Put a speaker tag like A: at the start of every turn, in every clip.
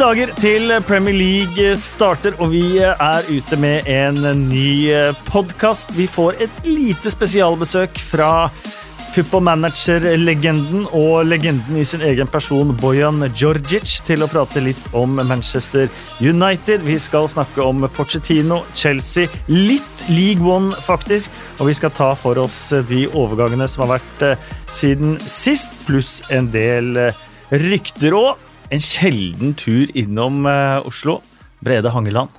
A: Dager til Premier League starter, og vi er ute med en ny podkast. Vi får et lite spesialbesøk fra football manager-legenden og legenden i sin egen person, Bojan Djordjic, til å prate litt om Manchester United. Vi skal snakke om Pochettino, Chelsea, litt League One, faktisk. Og vi skal ta for oss de overgangene som har vært eh, siden sist, pluss en del eh, rykter. Og en sjelden tur innom eh, Oslo. Brede Hangeland.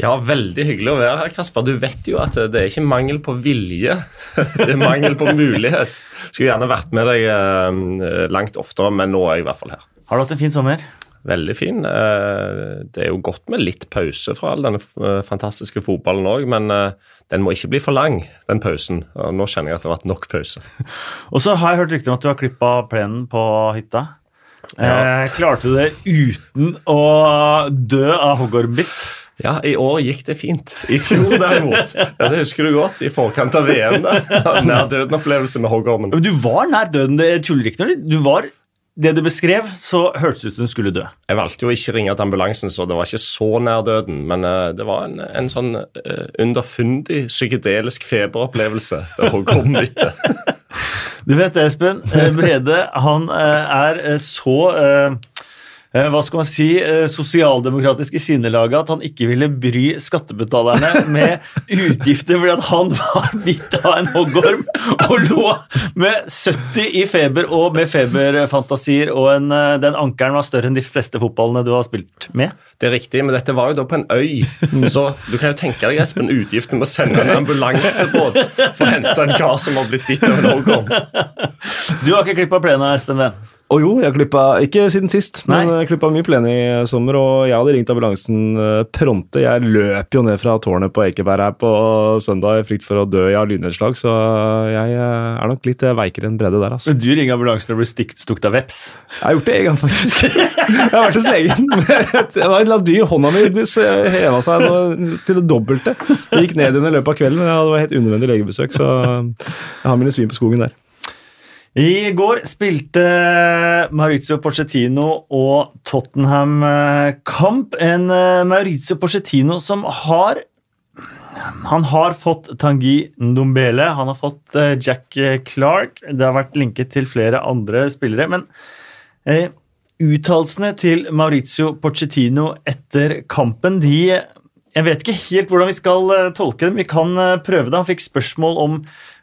B: Ja, veldig hyggelig å være her, Kasper. Du vet jo at det er ikke mangel på vilje, det er mangel på mulighet. Skulle gjerne vært med deg eh, langt oftere, men nå er jeg i hvert fall her.
A: Har du hatt en fin sommer?
B: Veldig fin. Eh, det er jo godt med litt pause fra all denne fantastiske fotballen òg, men den må ikke bli for lang, den pausen. Nå kjenner jeg at det har vært nok pause.
A: Og så har jeg hørt rykter om at du har klippa plenen på hytta. Ja. klarte du det uten å dø av hoggormbitt?
B: Ja, i år gikk det fint. I fjor derimot, det husker du godt, i forkant av VM, der, nær døden-opplevelse med hoggormen.
A: Du var nær døden, det tuller ikke når du var det du beskrev, så hørtes det ut som du skulle dø.
B: Jeg valgte jo ikke å ringe til ambulansen, så det var ikke så nær døden. Men uh, det var en, en sånn uh, underfundig psykedelisk feberopplevelse. Det kom litt.
A: du vet Espen, eh, Brede han uh, er så Eh, hva skal man si, sosialdemokratiske sinnelaget at han ikke ville bry skattebetalerne med utgifter fordi at han var bitt av en hoggorm og lå med 70 i feber og med feberfantasier, og en, eh, den ankeren var større enn de fleste fotballene du har spilt med.
B: Det er riktig, men dette var jo da på en øy, så du kan jo tenke deg Espen, utgiften med å sende en ambulansebåt for å hente en kar som har blitt bitt av en hoggorm.
A: Du har ikke klippa plena, Espen Venn?
C: Å jo, jeg klippa Ikke siden sist, Nei. men jeg klippa mye plen i sommer. Og jeg hadde ringt ambulansen uh, pronte. Jeg løp jo ned fra tårnet på Ekeberg her på søndag i frykt for å dø i av lynnedslag, så jeg uh, er nok litt uh, veikere enn Bredde der, altså.
A: Men Du ringer ambulansen og blir stukket av veps?
C: Jeg har gjort det en gang, faktisk. jeg har vært hos legen. det var et eller annet dyr. Hånda mi heva seg til det dobbelte. Jeg gikk ned under løpet av kvelden, det var helt unødvendig legebesøk, så jeg har mine svin på skogen der.
A: I går spilte Maurizio Pochettino og Tottenham eh, kamp. En eh, Maurizio Pochettino som har han har fått Tangi Ndombele, han har fått eh, Jack Clark. Det har vært linket til flere andre spillere. Men eh, uttalelsene til Maurizio Pochettino etter kampen de Jeg vet ikke helt hvordan vi skal tolke dem. Vi kan prøve det. Han fikk spørsmål om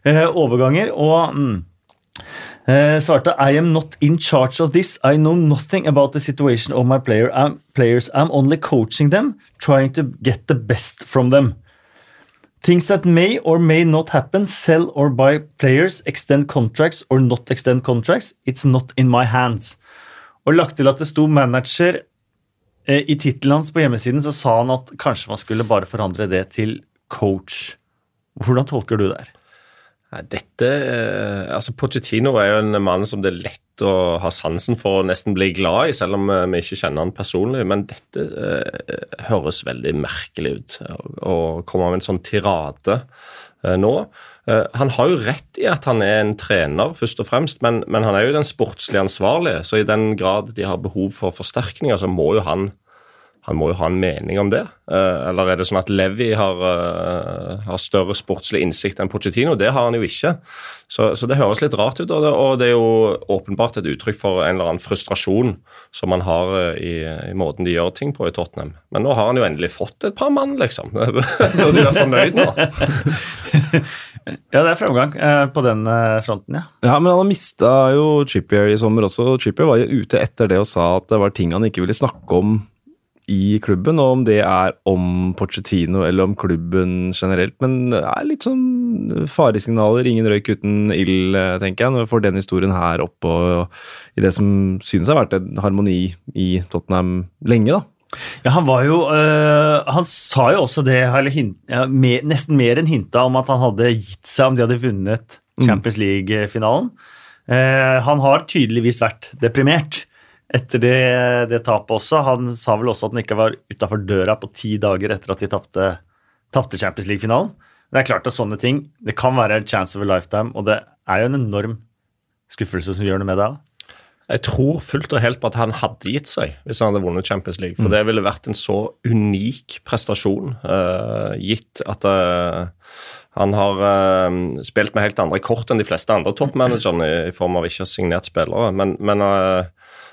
A: overganger. og mm, Uh, svarte I am not in charge of this. I know nothing about the situation of my player. I'm, players. I'm only coaching them, trying to get the best from them. Things that may or may not happen, sell or buy players, extend contracts or not extend contracts, it's not in my hands. Og lagt til at det sto manager eh, i tittelen hans på hjemmesiden, så sa han at kanskje man skulle bare forandre det til coach. Hvordan tolker du det her?
B: Dette, eh, altså Pochettino er jo en mann som det er lett å ha sansen for å nesten bli glad i, selv om eh, vi ikke kjenner han personlig. Men dette eh, høres veldig merkelig ut. Å komme med en sånn tirade eh, nå. Eh, han har jo rett i at han er en trener, først og fremst, men, men han er jo den sportslig ansvarlige. Så i den grad de har behov for forsterkninger, så må jo han han må jo ha en mening om det. Eh, eller er det sånn at Levi har, uh, har, større sportslig innsikt enn Pochettino? Det har han jo ikke. Så, så det høres litt rart ut, og det, og det, er jo åpenbart et uttrykk for en eller annen frustrasjon som han har uh, i, i, måten de gjør ting på i Tottenham. Men nå har han jo endelig fått et par mann, liksom. Burde du være fornøyd nå?
A: ja, det er framgang på den fronten, ja.
C: Ja, Men han har mista jo Trippier i sommer også. Trippier var jo ute etter det og sa at det var ting han ikke ville snakke om i klubben, og om det er om Pochettino eller om klubben generelt. Men det er litt sånn faresignaler, ingen røyk uten ild, tenker jeg, når vi får den historien her opp og, i det som synes har vært en harmoni i Tottenham lenge, da.
A: Ja, han var jo øh, Han sa jo også det, eller hint, ja, mer, nesten mer enn hinta om at han hadde gitt seg om de hadde vunnet mm. Champions League-finalen. Uh, han har tydeligvis vært deprimert etter det, det, tapet også. Han sa vel også at han ikke var utafor døra på ti dager etter at de tapte Champions League-finalen. Det er klart at sånne ting det kan være en chance of a lifetime, og det er jo en enorm skuffelse som gjør noe med det.
B: Jeg tror fullt og helt på at han hadde gitt seg hvis han hadde vunnet Champions League. For det ville vært en så unik prestasjon, uh, gitt at uh, han har uh, spilt med helt andre kort enn de fleste andre toppmanagerne i, i form av ikke signert spillere. Men, men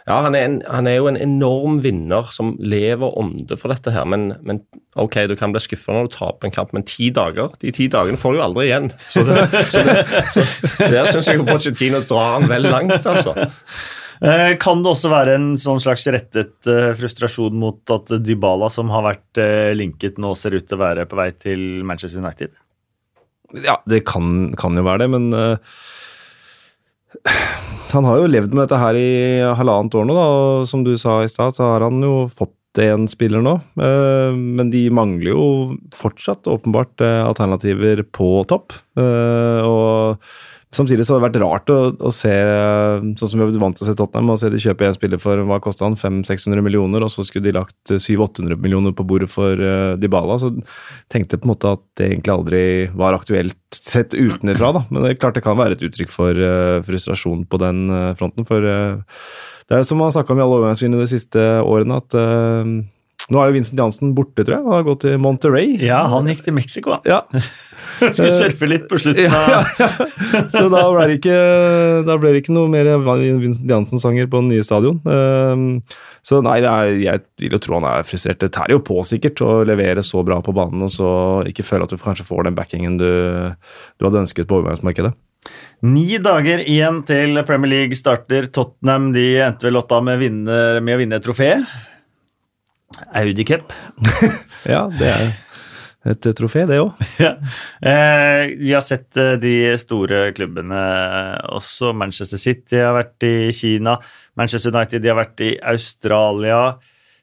B: ja, han er, en, han er, jo en enorm vinner som lever ånde for dette her. Men, men ok, du kan bli skuffa når du taper en kamp, men ti dager de ti dagene får du jo aldri igjen. Så, det, så, det, så der syns jeg Pochettino drar han vel langt, altså.
A: Eh, kan det også være en sånn slags rettet uh, frustrasjon mot at Dybala, som har vært uh, linket, nå ser ut til å være på vei til Manchester United?
C: Ja, det kan, kan jo være det, men uh, han har jo levd med dette her i halvannet år nå, da, og som du sa i stad, så har han jo fått én spiller nå. Men de mangler jo fortsatt åpenbart alternativer på topp. Og Samtidig så hadde det vært rart å, å, se, sånn som vi er vant til å se Tottenham, å se de kjøpe en spiller for hva kosta han, 500-600 millioner, og så skulle de lagt 700-800 millioner på bordet for uh, Dybala. Så tenkte på en måte at det egentlig aldri var aktuelt sett utenfra, da. Men det er klart det kan være et uttrykk for uh, frustrasjon på den uh, fronten. For det er som man har snakka om i alle overgangsvinene de siste årene, at nå er jo Vincent Jansen borte, tror jeg, og har gått til Monterrey.
A: Ja, han gikk til Mexico.
C: Ja.
A: Skulle surfe litt på slutten av ja, ja,
C: ja. Så da ble, det ikke, da ble det ikke noe mer Vincent Jansen-sanger på den nye stadion. Ehm, så nei, er, jeg vil jo tro han er frustrert. Det tærer jo på sikkert å levere så bra på banen, og så ikke føle at du kanskje får den backingen du, du hadde ønsket på overgangsmarkedet.
A: Ni dager igjen til Premier League starter. Tottenham de endte vel Lotta med, med å vinne et trofé. Audi Cup.
C: ja, det er et trofé, det òg.
A: ja. eh, vi har sett eh, de store klubbene også. Manchester City har vært i Kina. Manchester United har vært i Australia.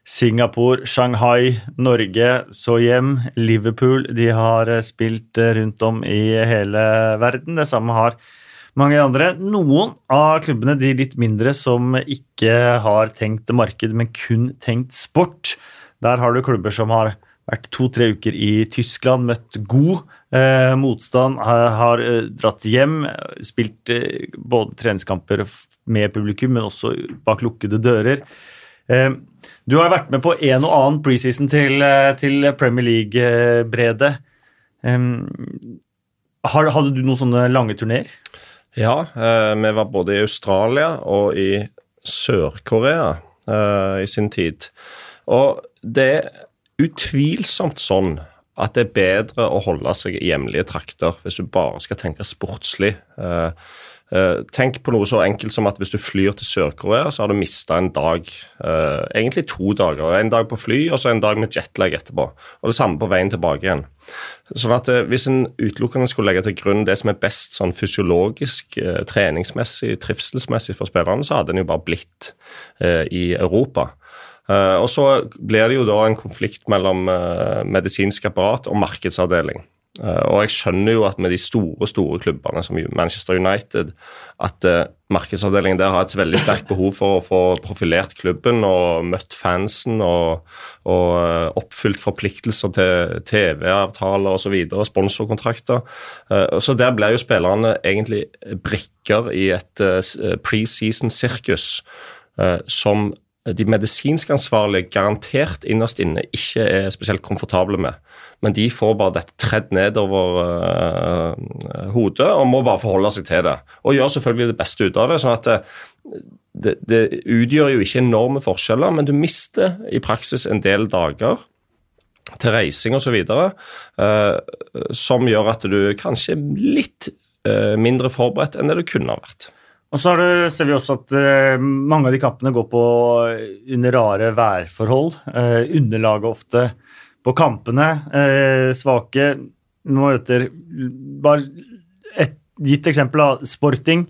A: Singapore, Shanghai, Norge, så hjem. Liverpool de har eh, spilt eh, rundt om i hele verden. Det samme har mange andre. Noen av klubbene, de litt mindre, som ikke har tenkt marked, men kun tenkt sport. Der har du klubber som har vært to-tre uker i Tyskland, møtt god eh, motstand, har, har eh, dratt hjem, spilt eh, både treningskamper med publikum, men også bak lukkede dører. Eh, du har vært med på en og annen preseason til, eh, til Premier League-bredet. hadde du noen sånne lange turneer?
B: Ja, eh, vi var både i Australia og i Sør-Korea eh, i sin tid. Og det er utvilsomt sånn at det er bedre å holde seg i hjemlige trakter hvis du bare skal tenke sportslig. Eh, tenk på noe så enkelt som at hvis du flyr til Sør-Korea, så har du mista en dag. Uh, egentlig to dager. En dag på fly og så en dag med jetlag etterpå. Og det samme på veien tilbake igjen. Sånn at uh, Hvis en utelukkende skulle legge til grunn det som er best sånn fysiologisk, treningsmessig, trivselsmessig for spillerne, så hadde en jo bare blitt i Europa. og så blir det jo da en konflikt mellom medisinsk apparat og markedsavdeling. Eh, og jeg skjønner jo at med de store store klubbene som Manchester United, at uh, markedsavdelingen der har et veldig sterkt behov for å få profilert klubben og møtt fansen og, og uh, oppfylt forpliktelser til TV-avtaler osv. og sponsorkontrakter. Så der blir jo spillerne egentlig brikker i et preseason-sirkus som de medisinsk ansvarlige garantert innerst inne ikke er spesielt komfortable med. Men de får bare dette tredd nedover uh, hodet og må bare forholde seg til det. Og gjør selvfølgelig det beste ut av det. sånn at det, det, det utgjør jo ikke enorme forskjeller, men du mister i praksis en del dager til reising osv. Uh, som gjør at du kanskje er litt uh, mindre forberedt enn det du kunne ha vært.
A: Og så det, ser vi også at uh, mange av de kampene går på under rare værforhold. Uh, underlaget ofte på kampene uh, svake. Møter bare et gitt eksempel av sporting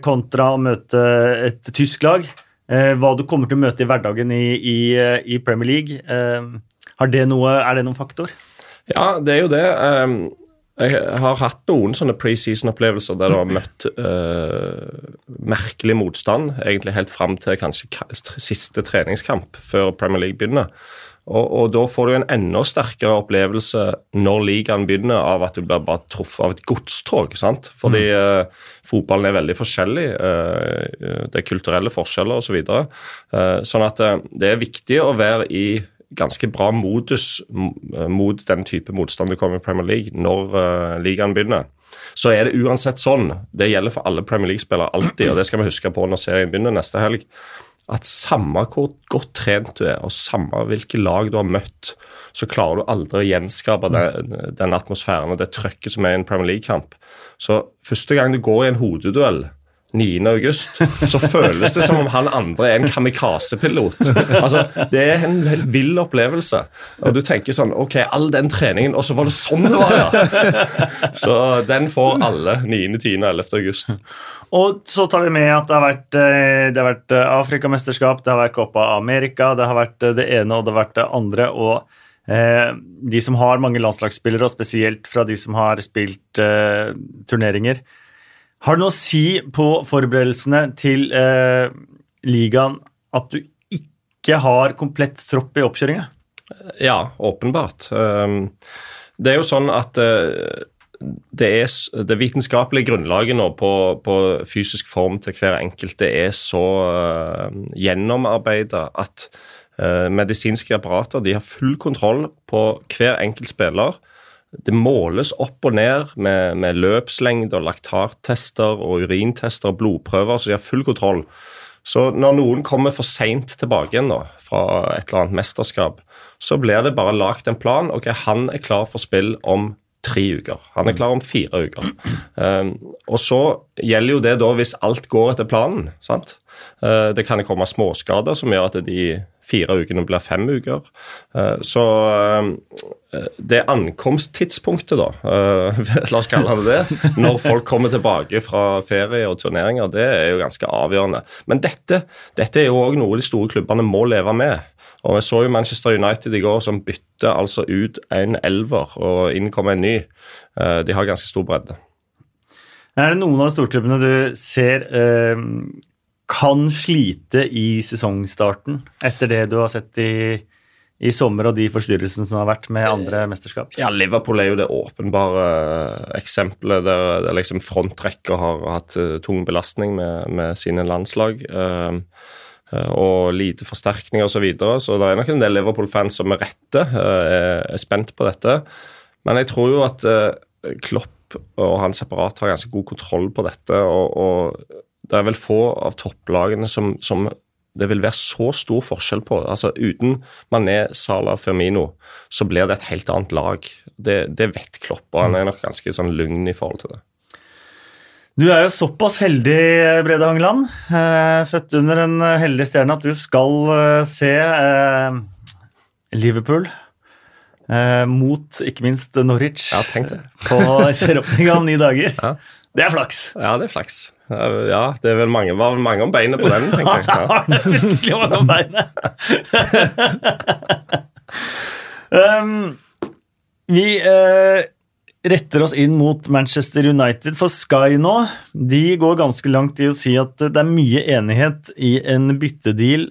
A: kontra å møte et tysk lag. hva du kommer til å møte i hverdagen i, i, i Premier League. Det noe, er det noen faktor?
B: Ja, det er jo det. Jeg har hatt noen sånne preseason-opplevelser der du har møtt uh, merkelig motstand, egentlig helt fram til kanskje siste treningskamp før Premier League begynner. Og, og, da får du en enda sterkere opplevelse når ligaen begynner, av at du blir bare truffet av et godstog. sant? Fordi mm. uh, fotballen er veldig forskjellig. Uh, det er kulturelle forskjeller osv. Så videre. uh, sånn at uh, det er viktig å være i ganske bra modus mot den type motstand du kommer i Premier League når ligaen begynner. Så er det uansett sånn. Det gjelder for alle Premier League-spillere alltid, og det skal vi huske på når serien begynner neste helg at samme hvor godt trent du er, og samme hvilke lag du har møtt, så klarer du aldri å gjenskape den, den atmosfæren og det trøkket som er i en Premier League-kamp. Så første gang du går i en hodeduell 9. august, så føles det som om han andre er en kamikaze-pilot. Altså, Det er en helt vill opplevelse. Og du tenker sånn Ok, all den treningen, og så var det sånn det var, ja! Så den får alle 9., 10. og 11. august.
A: Og så tar vi med at det har vært, eh, det har vært eh, Afrikamesterskap, det har vært Copa America, det har vært eh, det ene og det har vært det andre. og De som har mange landslagsspillere, og spesielt fra de som har spilt eh, turneringer, har det noe å si på forberedelsene til eh, ligaen at du ikke har komplett tropp i oppkjøringa?
B: Ja, åpenbart. Um, det er jo sånn at uh, det, er, det vitenskapelige grunnlaget nå på, på, fysisk form til hver enkelt det er så uh, gjennomarbeida at uh, medisinske apparater de har full kontroll på hver enkelt spiller det måles opp og ned med, med løpslengde og laktartester og urintester og blodprøver, så de har full kontroll. Så når noen kommer for seint tilbake igjen da, fra et eller annet mesterskap, så blir det bare lagt en plan. Ok, han er klar for spill om tre uker. Han er klar om fire uker. Um, og så gjelder jo det da hvis alt går etter planen. sant? Uh, det kan komme småskader som gjør at de fire ukene blir fem uker. Uh, så uh, det ankomsttidspunktet, da, la oss kalle det det, når folk kommer tilbake fra ferie og turneringer, det er jo ganske avgjørende. Men dette, dette er jo òg noe de store klubbene må leve med. Og Vi så jo Manchester United i går som bytter altså ut en elver og inn kommer en ny. Eh, de har ganske stor bredde.
A: Er det noen av storklubbene du ser eh, kan slite i sesongstarten, etter det du har sett i, i sommer og de forstyrrelsene som har vært med andre mesterskap?
B: Ja, Liverpool er jo det åpenbare eksempelet der, der liksom frontrekka har hatt uh, tung belastning med, med sine landslag. Eh, og lite forsterkning osv. Så, videre. så det er nok en del Liverpool-fans som med rette eh, er spent på dette. Men jeg tror jo at eh, Klopp og hans apparat har ganske god kontroll på dette. Og, og det er vel få av topplagene som, som, det vil være så stor forskjell på. Altså Uten Mané, Salah, Firmino, så blir det et helt annet lag. Det, det vet Klopp, og han er nok ganske sånn lugn i forhold til det.
A: Du er jo såpass heldig, Brede Hangeland, eh, født under en heldig stjerne, at du skal eh, se eh, Liverpool mot ikke minst Norwich
B: ja, tenk det.
A: på serieåpninga om ni dager. Ja. Det er flaks.
B: Ja, det er flaks. Ja, det er vel mange, var mange om beinet på den, tenker jeg.
A: Ja, det er virkelig mange om beinet. um, vi uh, retter oss inn mot Manchester United. For Sky nå de går ganske langt i å si at det er mye enighet i en byttedeal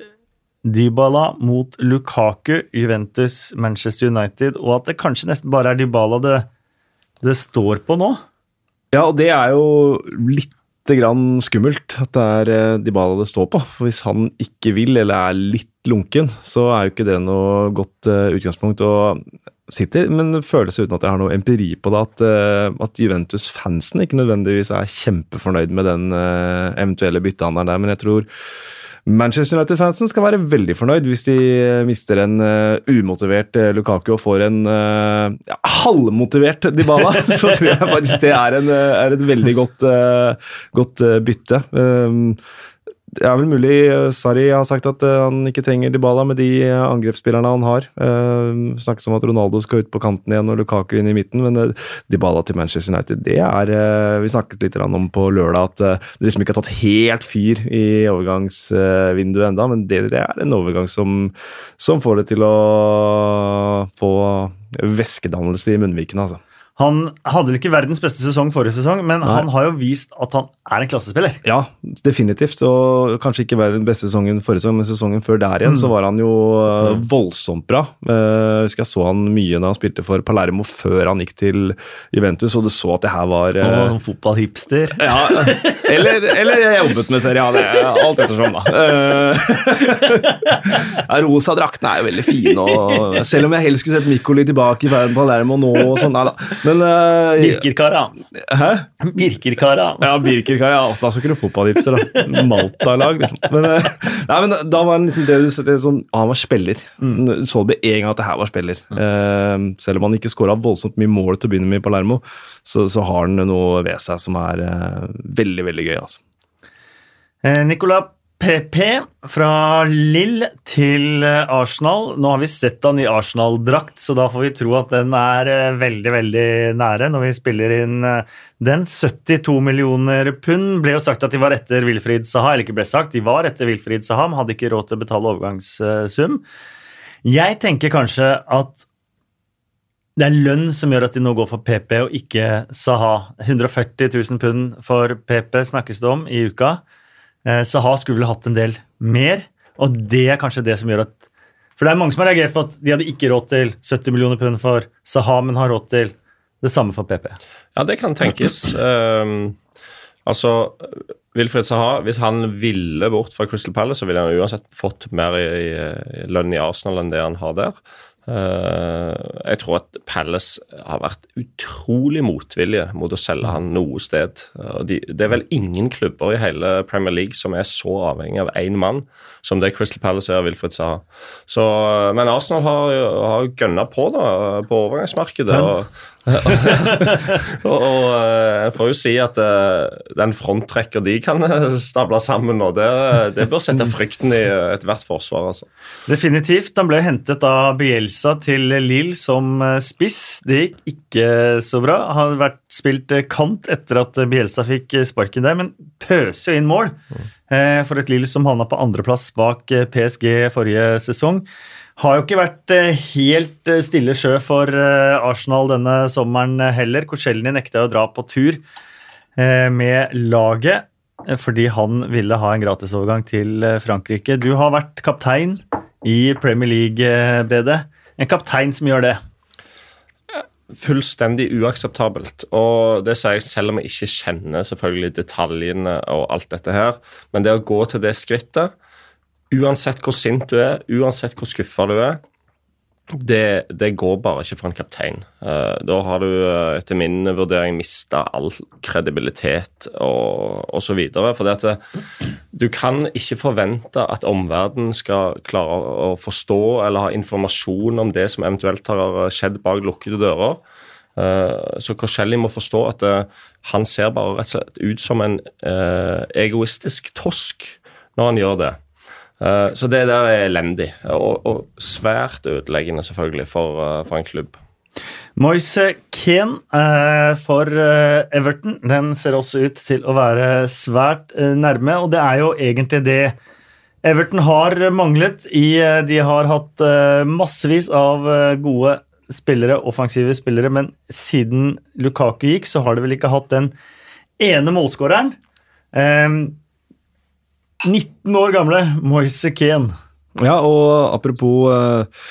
A: Dybala mot Lukaku, Juventus, Manchester United, og at det kanskje nesten bare er Dybala det, det står på nå?
C: Ja, og det er jo litt grann skummelt at det er eh, Dybala det står på. For hvis han ikke vil, eller er litt lunken, så er jo ikke det noe godt utgangspunkt utgangspunkt. Og City, men det føles uten at jeg har noe empiri på det, at, uh, at Juventus-fansen ikke nødvendigvis er kjempefornøyd med den eventuelle byttehandelen der. Men jeg tror Manchester United-fansen skal være veldig fornøyd hvis de mister en uh, umotivert Lukaku og får en ja, halvmotivert Dybala. Så tror jeg faktisk det er, en, er et veldig godt, godt bytte. Um, det er vel mulig eh, Sarri har sagt at eh, han ikke trenger Dybala med de eh, angrepsspillerne han har. Uh, snakkes om at Ronaldo skal ut på kanten igjen og Lukaku inn i midten, men Dybala til Manchester United, det er uh, Vi snakket litt om på lørdag at uh, det liksom ikke har tatt helt fyr i overgangsvinduet enda, men det, det, er en overgang som, som får det til å få væskedannelse i munnvikene, altså.
A: Han hadde vel ikke verdens beste sesong forrige sesong, men han har jo vist at han er en klassespiller.
C: Ja, definitivt. Og kanskje ikke verdens beste sesongen forrige sesong, men sesongen før der igjen så var han jo mm. voldsomt bra. Uh, jeg husker jeg så han mye da han spilte for Palermo før han gikk til Juventus, og du så at det her var uh,
A: var sånn fotballhipster.
C: ja, eller, eller jeg jobbet med Serie A, det er alt ettersom, da. Rosa draktene er jo veldig fine, og selv om jeg helst skulle sett Mikkoli tilbake i verden Palermo nå og sånn, nei da. Men uh,
A: Birkerkara.
C: Hæ?
A: Birkerkara.
C: Ja, Birkerkaran. ja, altså, da skal du noe fotballhipster, da. Malta-lag, liksom. Men, uh, nei, men da var han liksom det du det sånn, Han var spiller. Mm. Så det med en gang at det her var spiller. Uh, selv om han ikke skåra voldsomt mye mål til å begynne med i Palermo, så, så har han noe ved seg som er veldig, veldig gøy, altså.
A: Nicolas PP fra Lill til Arsenal. Nå har vi sett han i Arsenal-drakt, så da får vi tro at den er veldig veldig nære når vi spiller inn den. 72 millioner pund ble jo sagt at de var etter Wilfried Saha, eller ikke ble sagt, de var etter Wilfried Saha, men hadde ikke råd til å betale overgangssum. Jeg tenker kanskje at det er lønn som gjør at de nå går for PP og ikke Saha. 140 000 pund for PP snakkes det om i uka. Saha skulle vel hatt en del mer, og det er kanskje det som gjør at For det er mange som har reagert på at de hadde ikke råd til 70 millioner pund for Saha, men har råd til det samme for PP.
B: Ja, det kan tenkes. Um, altså, Wilfred Saha, hvis han ville bort fra Crystal Palace, så ville han uansett fått mer i, i lønn i Arsenal enn det han har der. Uh, jeg tror at Palace har vært utrolig motvillige mot å selge han noe sted. Uh, de, det er vel ingen klubber i hele Premier League som er så avhengig av én mann som det Crystal Palace er, Wilfred Saha. Så, uh, men Arsenal har, har gønna på da, på overgangsmarkedet. og og, og jeg får jo si at den fronttrekker de kan stable sammen nå, det, det bør sette frykten i ethvert forsvar. altså.
A: Definitivt. Han ble hentet av Bielsa til Lill som spiss. Det gikk ikke så bra. Har vært spilt kant etter at Bielsa fikk sparken der, men pøser jo inn mål for et Lill som havna på andreplass bak PSG forrige sesong. Har jo ikke vært helt stille sjø for Arsenal denne sommeren heller. Korselny nekta å dra på tur med laget fordi han ville ha en gratisovergang til Frankrike. Du har vært kaptein i Premier League, Brede. En kaptein som gjør det.
B: Fullstendig uakseptabelt. Og det sier jeg selv om jeg ikke kjenner selvfølgelig detaljene og alt dette her. Men det å gå til det skrittet, uansett hvor sint du er, uansett hvor skuffa du er, det, det, går bare ikke for en kaptein. Uh, da har du uh, etter min vurdering mista all kredibilitet og osv. For det at, du kan ikke forvente at omverdenen skal klare å forstå eller ha informasjon om det som eventuelt har skjedd bak lukkede dører. Så Korselli må forstå at han ser bare rett og slett ut som en egoistisk tosk når han gjør det. Så det der er elendig, og, og svært ødeleggende selvfølgelig for, for en klubb.
A: Moise Keane uh, for eh, Everton den ser også ut til å være svært eh, nærme, og det er jo egentlig det Everton har manglet. I, de har hatt massevis av gode spillere, offensive spillere, men siden Lukaku gikk, så har de vel ikke hatt den ene målskåreren. 19 år gamle Moise Keane.
C: Ja, og apropos uh,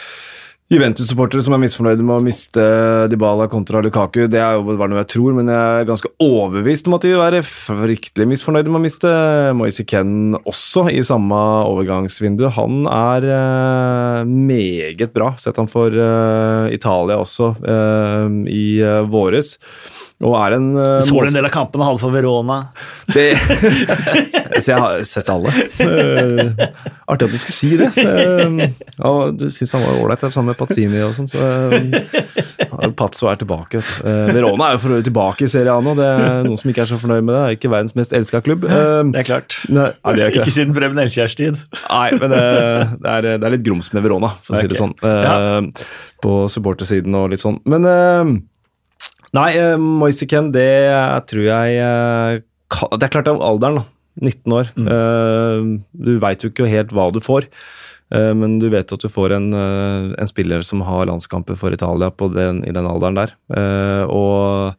C: Juventus-supportere som er misfornøyde med å miste Dybala kontra Lukaku, det er jo bare noe jeg tror, men jeg er ganske overbevist om at de vil være fryktelig misfornøyde med å miste Moise Keane også i samme overgangsvindu. Han er uh, meget bra, sett han for uh, Italia også i våres. Og er en uh,
A: Så du en del av kampene han hadde for Verona?
C: Det, så jeg har sett alle. Uh, artig at du skal si det. Uh, ja, du syns han var ålreit sammen med Pazzini og sånn, så uh, Pazzo er tilbake. Verona er jo for øvrig tilbake i Serie A nå. Det er noen som ikke er så fornøyd med det. Det er ikke verdens mest elska klubb.
A: det er klart.
C: Nei, nei, det er
A: ikke, ikke siden Preben Elkjærs tid.
C: Nei, men det, er, det, er, litt grums med Verona, for å okay. si det sånn. Ja. På supportersiden og litt sånn. Men Nei, uh, Moise Ken, det tror jeg uh, Det er klart av alderen, da. 19 år. Mm. Uh, du veit jo ikke helt hva du får. Eh, Men du vet at du får en, eh, en spiller som har landskamper for Italia på den, i den alderen der. Eh, Og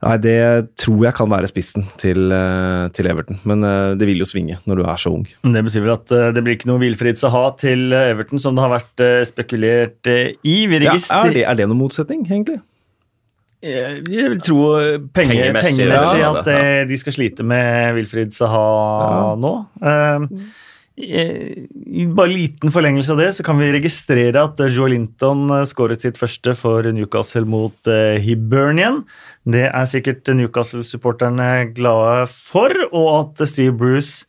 C: Nei, det tror jeg kan være spissen til, eh, til Everton. Men eh, det vil jo svinge når du er så ung.
A: Det betyr vel at eh, det blir ikke noe Wilfried Saha til eh, Everton, som det har vært eh, spekulert eh, i. Vi
C: Ja, er, det, er det noen motsetning, egentlig?
A: Eh, Jeg vil tro eh, penge,
B: Pengemessig,
A: pengemessig
B: ja,
A: at
B: det, ja.
A: eh, de skal slite med Wilfried Saha
C: Ja.
A: nå. Uh, i- bare liten forlengelse av det så kan vi registrere at Joe Linton skåret sitt første for Newcastle mot uh, Hibernian. Det er sikkert Newcastle-supporterne glade for, og at Steve Bruce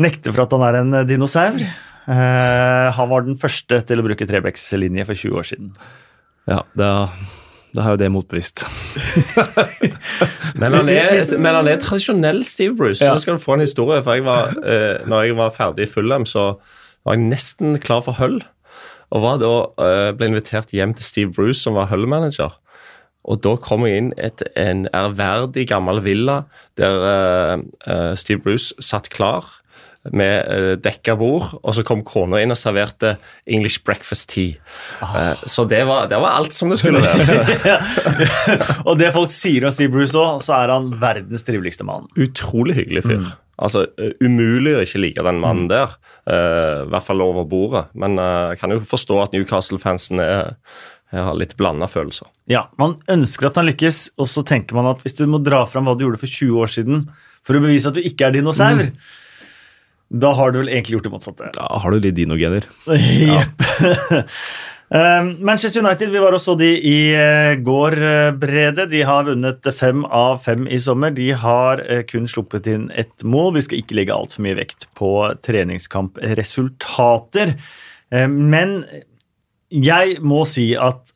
A: nekter for at han er en dinosaur. Uh, han var den første til å bruke trebekslinje for 20 år siden.
C: Ja, da, da er jo det motbevist.
B: Men han er, men han er tradisjonell Steve Bruce.
A: Ja.
B: Nå skal du få en historie. for jeg var, eh, når jeg var ferdig i Fulham, så var jeg nesten klar for Hull. Og var da, eh, ble invitert hjem til Steve Bruce, som var Hull-manager. Og da kom jeg inn etter en ærverdig gammel villa der eh, eh, Steve Bruce satt klar med uh, dekka bord, og så kom kona inn og serverte English breakfast tea. Eh, så det var, det var alt som det skulle være.
A: Og det folk sier om Steve Bruce òg, så er han verdens triveligste mann.
B: utrolig hyggelig fyr. Altså, uh, Umulig å ikke like den mannen der, uh, i hvert fall over bordet. Men uh, jeg kan jo forstå at Newcastle-fansen har litt blanda følelser.
A: Ja, Man ønsker at han lykkes, og så tenker man at hvis du må dra fram hva du gjorde for 20 år siden for å bevise at du ikke er dinosaur, da har du vel egentlig gjort det motsatte.
C: Da har du litt dinogener.
A: Jepp. Ja. Manchester United, vi var og så de i eh, går, eh, Brede. De har vunnet fem av fem i sommer. De har eh, kun sluppet inn ett mål. Vi skal ikke legge altfor mye vekt på treningskampresultater. Eh, men jeg må si at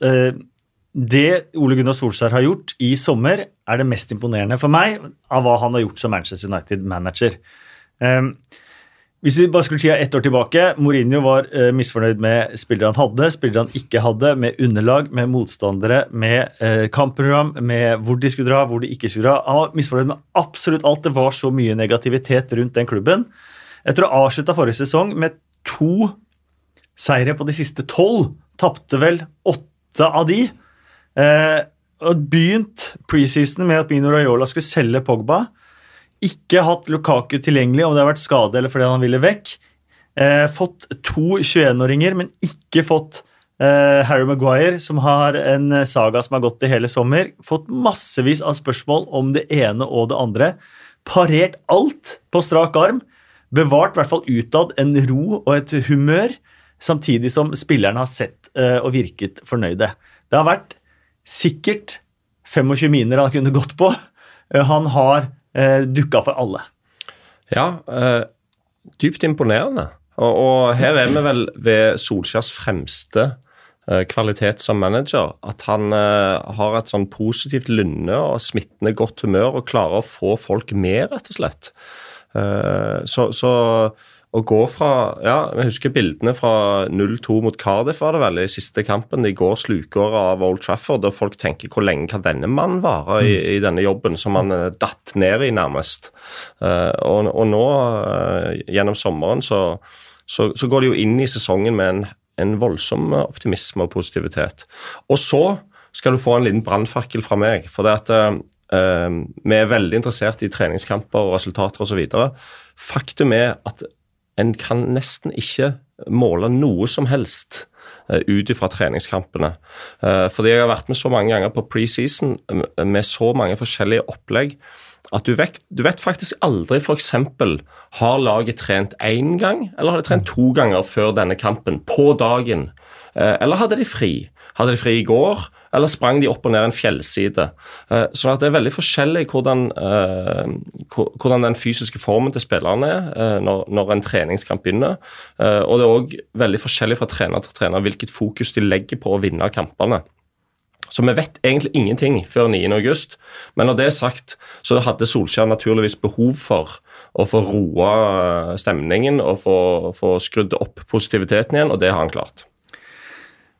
A: det Ole Gunnar Solskjær har gjort i sommer, er det mest imponerende for meg av hva han har gjort som Manchester United-manager. Hvis vi bare skulle tida ett år tilbake, Mourinho var eh, misfornøyd med spillere han hadde, spillere han ikke hadde, med underlag, med motstandere, med eh, kampprogram, med hvor de skulle dra, hvor de ikke skulle dra. Han var misfornøyd med absolutt alt. Det var så mye negativitet rundt den klubben. Etter å ha avslutta forrige sesong med to seire på de siste tolv, tapte vel åtte av de. Eh, og begynt preseason med at Mino Raiola skulle selge Pogba. Ikke hatt Lukaku tilgjengelig om det har vært skade eller fordi han ville vekk. Eh, fått to 21-åringer, men ikke fått eh, Harry Maguire, som har en saga som har gått i hele sommer. Fått massevis av spørsmål om det ene og det andre. Parert alt på strak arm. Bevart i hvert fall utad en ro og et humør, samtidig som spillerne har sett eh, og virket fornøyde. Det har vært sikkert 25 miner han kunne gått på. Eh, Han har eh, dukka for alle.
B: Ja, eh, dypt imponerende. Og, og her er vi vel ved Solskjærs fremste eh, kvalitet som manager. At han eh, har et sånn positivt lynne og smittende godt humør og klarer å få folk med, rett og slett. Eh, så, så å gå fra ja, Jeg husker bildene fra 0-2 mot Cardiff var det vel, i siste kampen. De går slukåret av Old Trafford, og folk tenker hvor lenge kan denne mannen vare i, i denne jobben som han eh, datt ned i, nærmest. Uh, og, og nå, uh, gjennom sommeren, så, så, så går de jo inn i sesongen med en, en voldsom optimisme og positivitet. Og så skal du få en liten brannfakkel fra meg. for det at uh, vi er veldig interessert i treningskamper og resultater osv. Faktum er at en kan nesten ikke måle noe som helst eh, ut ifra treningskampene. Eh, Fordi jeg har vært med så mange ganger på preseason med så mange forskjellige opplegg at du vet, du vet faktisk aldri f.eks. har laget trent én gang, eller har de trent to ganger før denne kampen, på dagen. Eh, Eller hadde de fri? Hadde de fri i går, eller sprang de opp og ned en fjellside? Sånn at det er veldig forskjellig hvordan, eh, hvordan den fysiske formen til spillerne er eh, når, når en treningskamp begynner. Og det er òg veldig forskjellig fra trener til trener hvilket fokus de legger på å vinne kampene. Så vi vet egentlig ingenting før 9. august. Men når det er sagt, så hadde Solskjær naturligvis behov for å få roa stemningen og få, få skrudd opp positiviteten igjen, og det har han klart.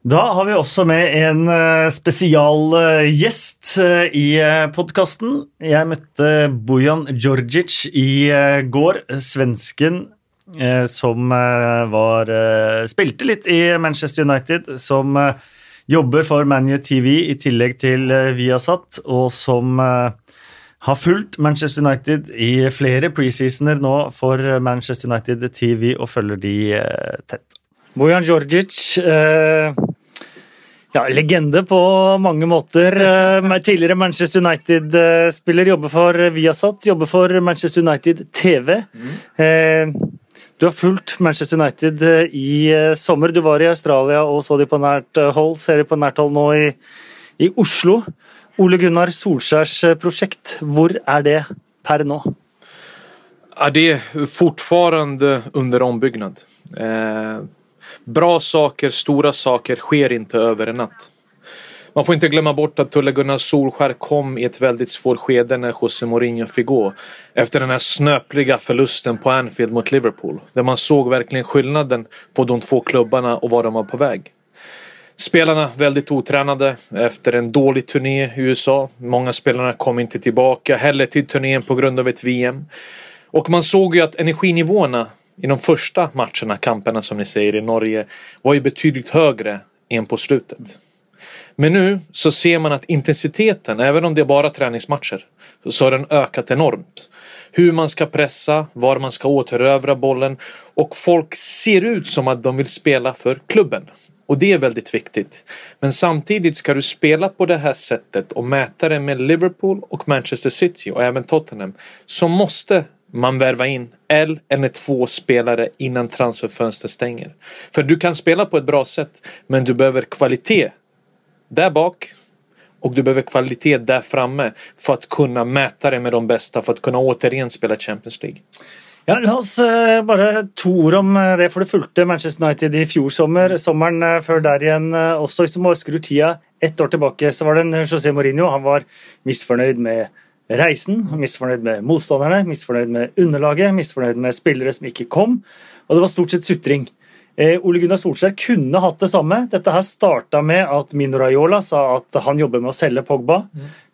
A: Da har vi også med en eh, spesialgjest uh, i podkasten. Jeg møtte Bojan Djordjic i eh, går. Svensken eh, som eh, var eh, Spilte litt i Manchester United, som eh, jobber for ManU TV i tillegg til eh, Viasat, og som eh, har fulgt Manchester United i flere preseasoner nå for Manchester United TV og følger de eh, tett. Bojan Djordjic eh, ja, legende på mange måter. Eh, Tidligere Manchester United-spiller, jobber for Viasat, jobber for Manchester United TV. Mm. Du har fulgt Manchester United eh, i eh, sommer. Du var i Australia og så de på nært eh, hold. Ser de på nært hold nå i, i Oslo. Ole Gunnar Solskjærs eh, prosjekt, hvor er det per nå?
D: Er det fortsatt under ombyggnad. Eh, bra saker, stora saker sker inte över en natt. Man får inte glömma bort att Tulle Gunnar Solskär kom i ett väldigt svårt skede när José Mourinho fick gå. Efter den här snöpliga förlusten på Anfield mot Liverpool. Där man såg verkligen skillnaden på de två klubbarna och var de var på väg. Spelarna väldigt otränade efter en dålig turné i USA. Många spelarna kom inte tillbaka heller till turnén på grund av ett VM. Och man såg ju att energinivåerna i de första matcherna, kamperna som ni säger i Norge, var ju betydligt högre än på slutet. Men nu så ser man att intensiteten, även om det är bara träningsmatcher, så har den ökat enormt. Hur man ska pressa, var man ska återövra bollen och folk ser ut som att de vill spela för klubben. Och det är väldigt viktigt. Men samtidigt ska du spela på det här sättet och mäta det med Liverpool och Manchester City och även Tottenham så måste man värvar in en eller två spelare innan transferfönstret stänger. För du kan spela på ett bra sätt men du behöver kvalitet där bak och du behöver kvalitet där framme för att kunna mäta dig med de bästa för att kunna återigen spela Champions League.
A: Ja, La oss eh, bare to ord om eh, det, for du fulgte Manchester United i fjor sommer. Sommeren eh, før der igjen også. Hvis du må skru tida ett år tilbake, så var det en José Mourinho. Han var misfornøyd med reisen, misfornøyd med motstanderne, misfornøyd med underlaget, misfornøyd med spillere som ikke kom. Og det var stort sett sutring. Eh, Ole Gunnar Solskjær kunne hatt det samme. Dette her starta med at Mino Raiola sa at han jobber med å selge Pogba.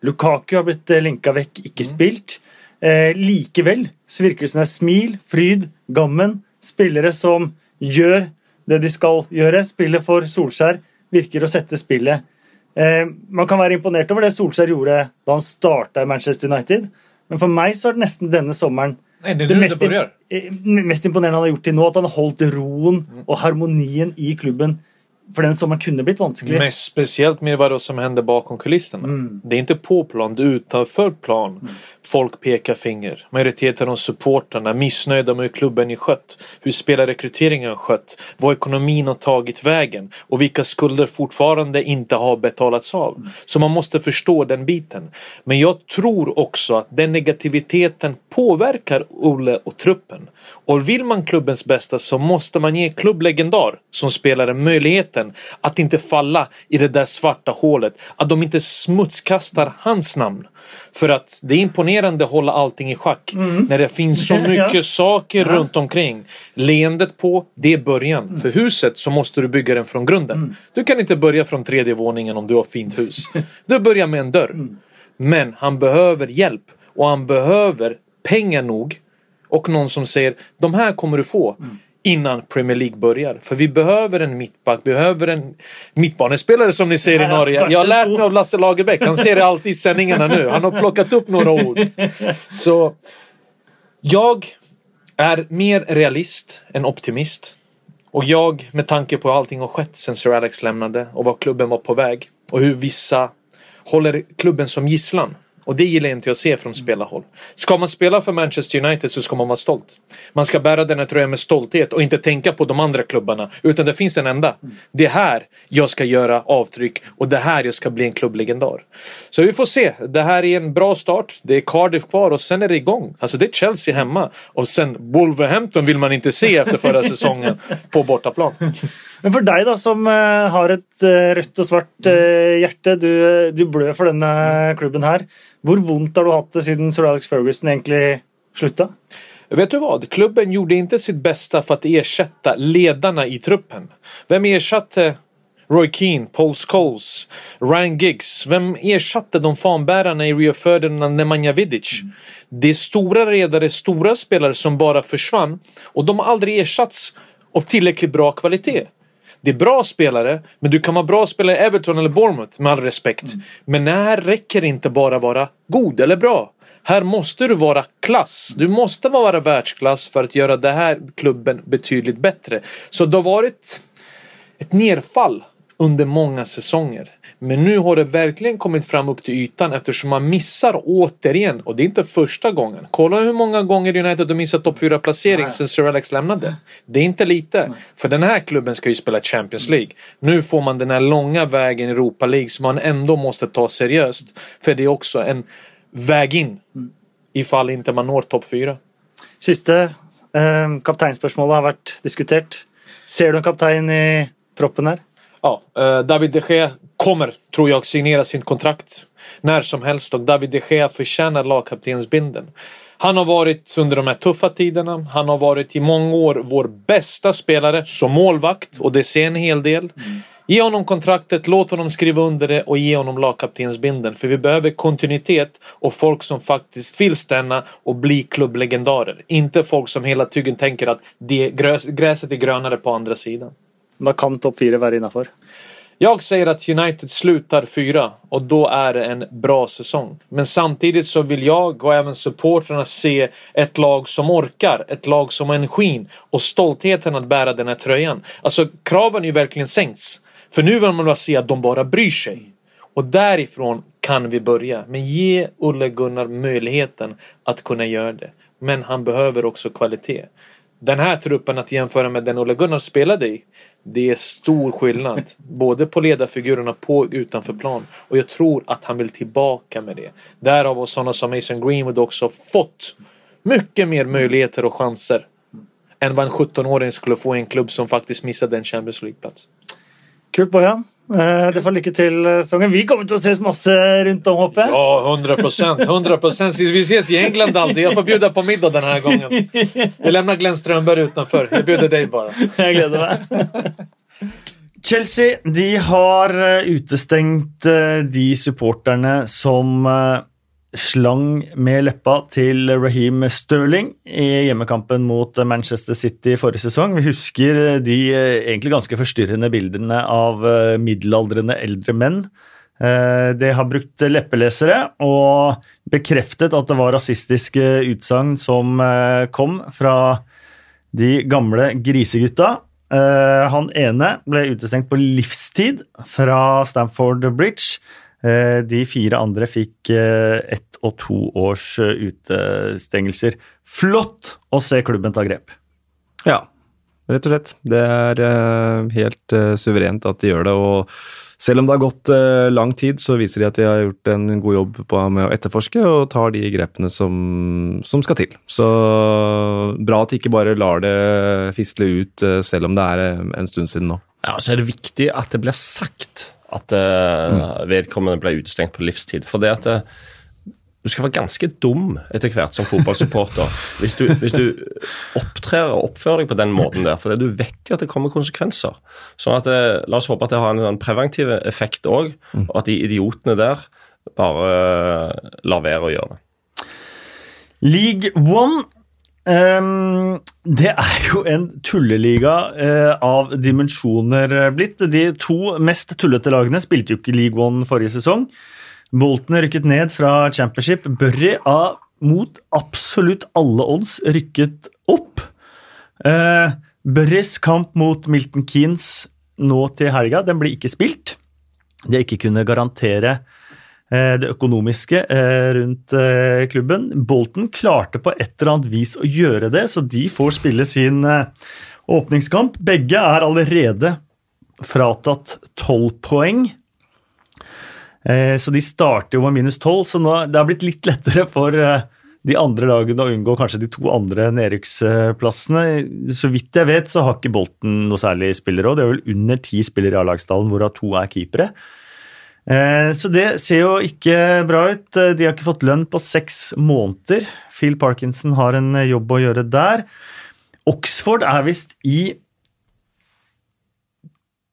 A: Lukaku har blitt eh, linka vekk, ikke spilt. Eh, likevel så virker det som det er smil, fryd, gammen. Spillere som gjør det de skal gjøre. Spillet for Solskjær. Virker å sette spillet. Eh, man kan være imponert over det Solskjær gjorde da han starta i Manchester United, men for meg så er det nesten denne sommeren
D: det
A: det eh, mest imponerende han har gjort til nå. At han har holdt roen og harmonien i klubben. For den sommeren kunne blitt vanskelig.
D: Men speciellt med vad som hender bakom kulisserna. Det är inte på plan, det är utanför plan. Folk pekar finger. Majoriteten av supportrarna er missnöjda med hur klubben är skött. Hur spelarrekryteringen har skött. Vad ekonomin har tagit vägen. Och vilka skulder fortfarande inte har betalats av. Så man måste förstå den biten. Men jag tror också att den negativiteten påverkar Olle och truppen. Och vill man klubbens bästa så måste man ge klubblegendar som spelare möjligheten att inte falla i det där svarta hålet. Att de inte smutskastar hans namn. För att det är imponerande att hålla allting i schack när det finns så
A: Ja.
D: saker saker runt omkring. Leendet på, det är början. För huset så måste du bygga den från grunden. Du kan inte börja från tredje våningen om du har fint hus. Du börjar med en dörr. Men han behöver hjälp och han behöver pengar nog och någon som säger de här kommer du få innan Premier League börjar. För vi behöver en mittback, behöver en mittbanespelare som ni ser i Norge. Jag har lärt mig av Lasse Lagerbäck, han ser det alltid i sändningarna nu. Han har plockat upp några ord. Så jag är mer realist än optimist. Och jag, med tanke på hur allting har skett sen Sir Alex lämnade och var klubben var på väg och hur vissa håller klubben som gisslan. Och det gillar inte jag att se från spelarhåll. Ska man spela för Manchester United så ska man vara stolt. Man ska bära den här tröjan med stolthet och inte tänka på de andra klubbarna. Utan det finns en enda. Det är här jag ska göra avtryck och det er här jag ska bli en klubblegendar. Så vi får se. Det här är en bra start. Det är Cardiff kvar och sen är det igång. Alltså det är Chelsea hemma. Och sen Wolverhampton vill man inte se efter förra säsongen på bortaplan.
A: Men for deg, da, som eh, har et eh, rødt og svart eh, hjerte, du, du blør for denne klubben her. Hvor vondt har du hatt det siden Sir Alex Ferguson egentlig slutta?
D: Vet du hva? Klubben gjorde ikke sitt beste for å erstatte lederne i truppen. Hvem ersatte Roy Keane, Paul Scholes, Ryan Giggs? Hvem ersatte de fanbärarna i Rio Ferdinand Nemanja Vidic? Det är stora redare, stora spelare som bara försvann och de har aldrig ersatts av tillräckligt bra kvalitet. Det är bra spelare, men du kan vara bra spelare i Everton eller Bournemouth med all respekt. Men här räcker inte bara vara god eller bra. Här måste du vara klass. Du måste vara världsklass för att göra den här klubben betydligt bättre. Så det har varit ett nedfall under många säsonger. Men nu har det verkligen kommit fram upp till ytan eftersom man missar återigen. Och det är inte första gången. Kolla hur många gånger United har missat topp 4-placering sen Sir Alex lämnade. Det är inte lite. För den här klubben ska ju spela Champions League. Nu får man den här långa vägen i Europa League som man ändå måste ta seriöst. För det är också en väg in. Ifall inte man når topp 4.
A: Siste eh, kapteinspørsmålet har vært diskutert. Ser du en kaptein i troppen her?
D: Ja, eh, David de Gea kommer, tror jag, signera sitt kontrakt när som helst och David de Gea förtjänar lagkaptensbindeln. Han har varit under de här tuffa tiderna. Han har varit i många år vår bästa spelare som målvakt och det ser en hel del. Ge honom kontraktet, låt honom skriva under det och ge honom lagkaptensbindeln. För vi behöver kontinuitet och folk som faktiskt vill stanna och bli klubblegendarer. Inte folk som hela tiden tänker att det, gräs, gräset är grönare på andra sidan.
A: Da kan topp fire være innafor.
D: Jag säger att United slutar fyra och då är det en bra säsong. Men samtidigt så vill jag och även supportrarna se ett lag som orkar, ett lag som har energin och stoltheten att bära den här tröjan. Alltså kraven är ju verkligen sänkts. För nu vill man bara se att de bara bryr sig. Och därifrån kan vi börja. Men ge Olle Gunnar möjligheten att kunna göra det. Men han behöver också kvalitet. Den här truppen att jämföra med den Olle Gunnar spelade i. Det är stor skillnad. Både på ledarfigurerna på och utanför plan. Och jag tror att han vill tillbaka med det. Därav har sådana som Mason Greenwood också fått mycket mer möjligheter och chanser. Än vad en 17-åring skulle få i en klubb som faktiskt missade en Champions League-plats.
A: Kult, Bojan. Eh, Du får lykke til Songen. Vi kommer til å ses masse rundt om, håper jeg.
D: Ja, 100 procent. 100 procent. Vi ses i England alltid. Jeg får bjuda på middag denne gangen. Jeg lemner Glenn Strømberg utenfor. Jeg bjuder deg bare.
A: Jeg gleder meg. Chelsea de har eh, utestengt eh, de supporterne som eh, slang med leppa til Raheem Sterling i hjemmekampen mot Manchester City forrige sesong. Vi husker de eh, egentlig ganske forstyrrende bildene av eh, middelaldrende eldre menn. De Det har brukt leppelesere og bekreftet at det var rasistiske utsagn som eh, kom fra de gamle grisegutta. Eh, han ene ble utestengt på livstid fra Stamford Bridge. Eh, de fire andre fikk eh, ett og to års eh, utestengelser. Flott å se klubben ta grep.
C: Ja, rett og slett. Det er helt suverent at de gjør det. og selv om det har gått lang tid, så viser de at de har gjort en god jobb med å etterforske og tar de grepene som, som skal til. Så bra at de ikke bare lar det fisle ut, selv om det er en stund siden nå.
B: Ja, så er det viktig at det blir sagt at uh, vedkommende ble utestengt på livstid. For det at uh, du skal være ganske dum etter hvert som fotballsupporter hvis du, hvis du opptrer og oppfører deg på den måten der. For du vet jo at det kommer konsekvenser. Sånn at det, La oss håpe at det har en sånn preventiv effekt òg, og at de idiotene der bare lar være å gjøre det.
A: League One ehm, det er jo en tulleliga uh, av dimensjoner eh, blitt. De to mest tullete lagene spilte jo ikke League One forrige sesong. Bolton rykket ned fra Championship. Burry har mot absolutt alle odds rykket opp. Uh, Burrys kamp mot Milton Keanes nå til helga, den blir ikke spilt. De har ikke kunnet garantere eh, det økonomiske eh, rundt eh, klubben. Bolton klarte på et eller annet vis å gjøre det, så de får spille sin eh, åpningskamp. Begge er allerede fratatt tolv poeng. Eh, Så de starter jo med minus tolv, så nå, det har blitt litt lettere for eh, de andre lagene å unngå kanskje de to andre nedrykksplassene. Så vidt jeg vet, så har ikke Bolten noe særlig spillerråd. Det er vel under ti spillere i A-lagstallen, hvorav to er keepere. Eh, Så det ser jo ikke bra ut. Eh, De har ikke fått lønn på seks måneder. Phil Parkinson har en eh, jobb å gjøre der. Oxford er visst i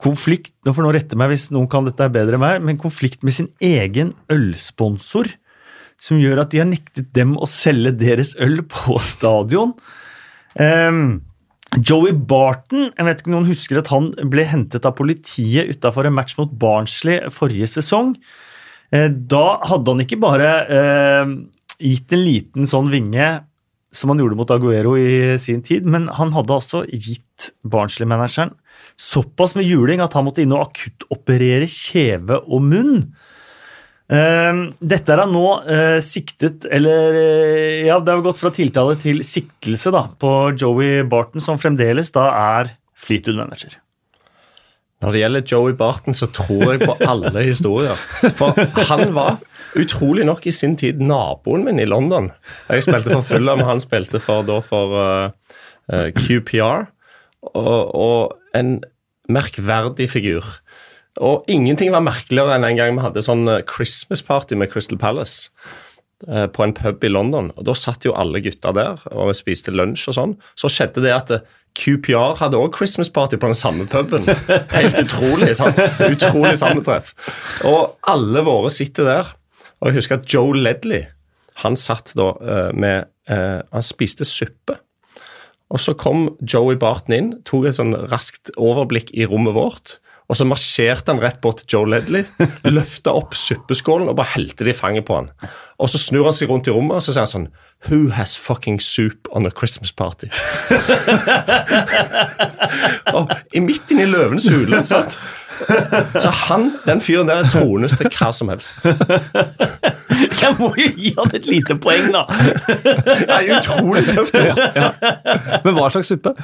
A: konflikt Nå får noen rette meg hvis noen kan dette bedre enn meg, men konflikt med sin egen ølsponsor. som gjør at de har nektet dem å selge deres øl på stadion. Um, Joey Barton, jeg vet ikke om noen husker at han ble hentet av politiet utafor en match mot Barnsley forrige sesong. Eh, da hadde han ikke bare eh, gitt en liten sånn vinge som han gjorde mot Aguero i sin tid, men han hadde altså gitt Barnsley-manageren såpass med juling at han måtte inn og akuttoperere kjeve og munn. Uh, dette er da nå uh, siktet Eller uh, ja, det har gått fra tiltale til siktelse da, på Joey Barton, som fremdeles da er Fleetwood-manager.
B: Når det gjelder Joey Barton, så tror jeg på alle historier. For han var utrolig nok i sin tid naboen min i London. Jeg spilte for Fulham, han spilte for, da for QPR. Og, og, en merkverdig figur. Og ingenting var merkeligere enn en gang vi hadde sånn eh, Christmas party med Crystal Palace eh, på en pub i London. og Da satt jo alle gutta der, og vi spiste lunsj og sånn. Så skjedde det at eh, QPR hadde òg Christmas party på den samme puben. Helt utrolig, sant? Utrolig sammentreff. Og alle våre sitter der. Og jeg husker at Joe Ledley, han satt da med Han spiste suppe. Og så kom Joey Barton inn, tok et sånn raskt overblikk i rommet vårt. Og så marsjerte han rett bort til Joe Ledley, løfta opp suppeskålen og bare helte det i fanget på han. Og så snur han seg rundt i rommet og så sier han sånn Who has fucking soup on a Christmas party? og i midt inni løvens hule. sant? Så han, den fyren der, er trones til hva som helst.
A: Jeg må jo gi han et lite poeng, da.
B: Det er utrolig tøft gjort. Ja.
C: Men hva slags suppe?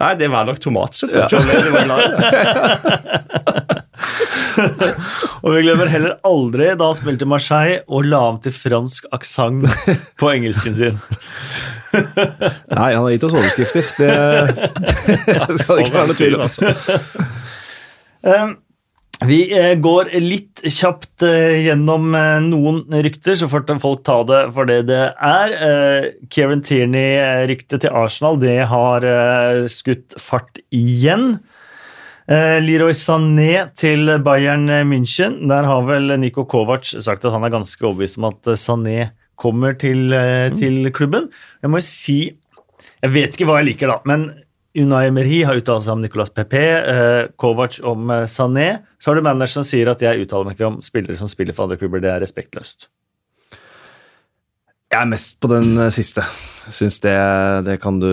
B: Nei, Det var nok tomatsuppe. Ja.
A: og vi glemmer heller aldri da han spilte Marseille og la om til fransk aksent på engelsken sin.
C: Nei, han har gitt oss overskrifter. Det, det skal det ikke være noe tvil om. Altså.
A: Um, vi eh, går litt kjapt eh, gjennom eh, noen rykter, så får folk ta det for det det er. Kieran Tierney-ryktet til Arsenal det har skutt fart igjen. Leroy Sané til Bayern München. Der har vel Niko Kovac sagt at han er ganske overbevist om at Sané kommer til, til klubben. Jeg må jo si Jeg vet ikke hva jeg liker, da, men Unai Emery har uttalt seg om Nicolas Pepe, eh, Kovac om eh, Sané. Så har du manageren som sier at jeg uttaler meg ikke om spillere som spiller for andre klubber. Det er respektløst.
C: Jeg er mest på den eh, siste. Syns det, det kan du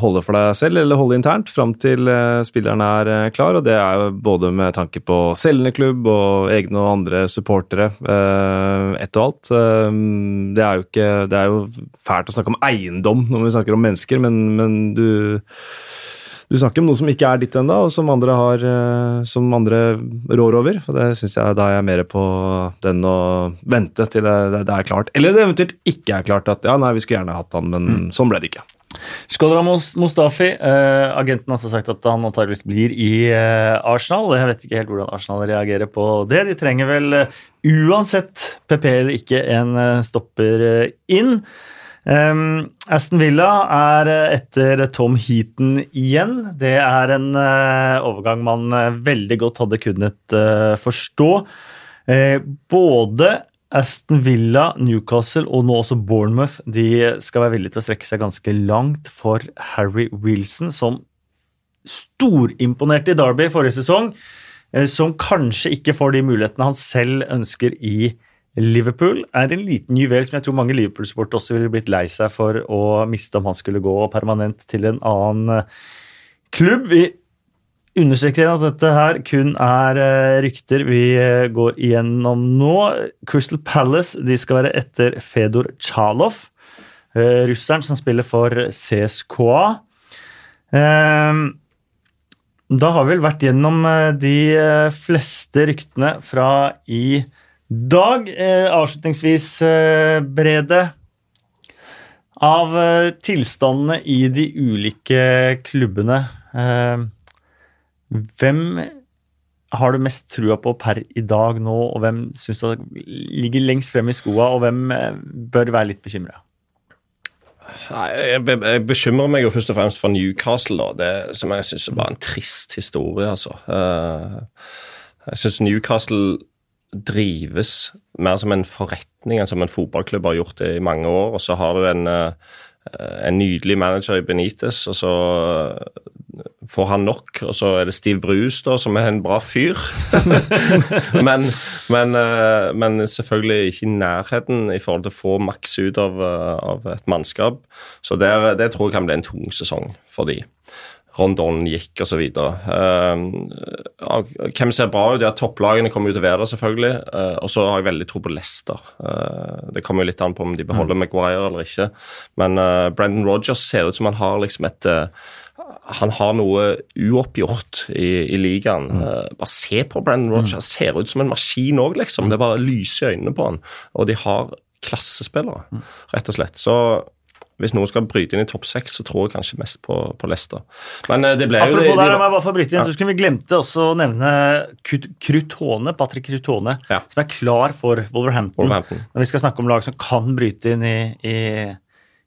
C: holde for deg selv, eller holde internt, fram til eh, spilleren er eh, klar. Og det er jo både med tanke på selgende klubb og egne og andre supportere. Ett og alt. Det er jo ikke Det er jo fælt å snakke om eiendom når vi snakker om mennesker, men, men du du snakker om noe som ikke er ditt ennå, og som andre, har, eh, som andre rår over. For Det syns jeg da er jeg mer på den å vente til det, det, er klart. Eller det eventuelt ikke er klart at ja, nei, vi skulle gjerne hatt han, men mm. sånn ble det ikke.
A: Skodra Mustafi, eh, agenten har sagt at han antageligvis blir i eh, Arsenal. Jeg vet ikke helt hvordan Arsenal reagerer på det. De trenger vel uh, uansett PP eller ikke en uh, stopper inn. Um, Aston Villa er eh, etter Tom Heaton igjen. Det er en uh, overgang man uh, veldig godt hadde kunnet uh, forstå. både Aston Villa, Newcastle og nå også Bournemouth de skal være villige til å strekke seg ganske langt for Harry Wilson, som storimponerte i Derby forrige sesong. Som kanskje ikke får de mulighetene han selv ønsker i Liverpool er en liten juvel som jeg tror mange Liverpool-supportere også ville blitt lei seg for å miste om han skulle gå permanent til en annen eh, klubb. Vi understreker at dette her kun er eh, rykter vi eh, går igjennom nå. Crystal Palace de skal være etter Fedor Chalov, russeren som spiller for CSKA. Da har vi vel vært gjennom de fleste ryktene fra i Dag, eh, avslutningsvis, eh, Brede. Av eh, tilstandene i de ulike klubbene, eh, hvem har du mest trua på per i dag nå, og hvem syns du ligger lengst frem i skoa, og hvem eh, bør være litt bekymra?
B: Jeg, jeg, bekymrer meg jo først og fremst for Newcastle, da. Det, som jeg syns var en trist historie, altså. Jeg syns Newcastle drives mer som en forretning enn som en fotballklubb har gjort det i mange år. Og så har du en, eh, en nydelig manager i Benitez, og så eh, får han nok. Og så er det Steve Bruce, da, som er en bra fyr. men, men, eh, men, selvfølgelig ikke i nærheten i forhold til å få maks ut av, av et mannskap. Så der, det tror jeg kan bli en tung sesong for de. Rondon gikk osv. Uh, hvem ser bra ut? Ja, Topplagene kommer jo til å være der, selvfølgelig. Uh, og så har jeg veldig tro på Leicester. Uh, det kommer jo litt an på om de beholder mm. Maguire eller ikke. Men uh, Brendan Rogers ser ut som han har liksom et han har noe uoppgjort i, i ligaen. Mm. bare se på Brendan Rogers. Han ser ut som en maskin òg, liksom. Det er bare lyser i øynene på han. Og de har klassespillere, mm. rett og slett. Så hvis noen skal bryte inn i topp seks, så tror jeg kanskje mest på, på Leicester. Men eh, det ble
A: Apropos
B: jo
A: Apropos der, de, bare bryte inn. Ja. Så skulle vi glemte også å nevne Krutone, Patrick Krutone, ja. som er klar for Wolverhampton, Wolverhampton, når vi skal snakke om lag som kan bryte inn i, i,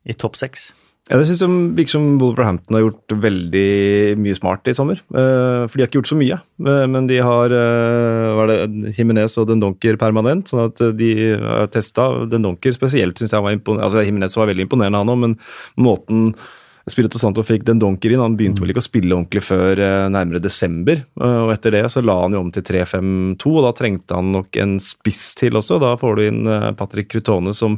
A: i topp seks.
C: Ja, Det synes jeg virker som Wolverhampton har gjort veldig mye smart i sommer. Uh, for de har ikke gjort så mye, uh, men de har hva var det Jimenez og Dendonker permanent. sånn at de har testa Dendonker spesielt, syns jeg var imponerende. Altså, Jimenez var veldig imponerende, han òg, men måten Spirito Santo fikk den donker inn. Han begynte vel ikke å spille ordentlig før eh, nærmere desember. Eh, og Etter det så la han jo om til 3-5-2, og da trengte han nok en spiss til også. Da får du inn eh, Patrick Crutone, som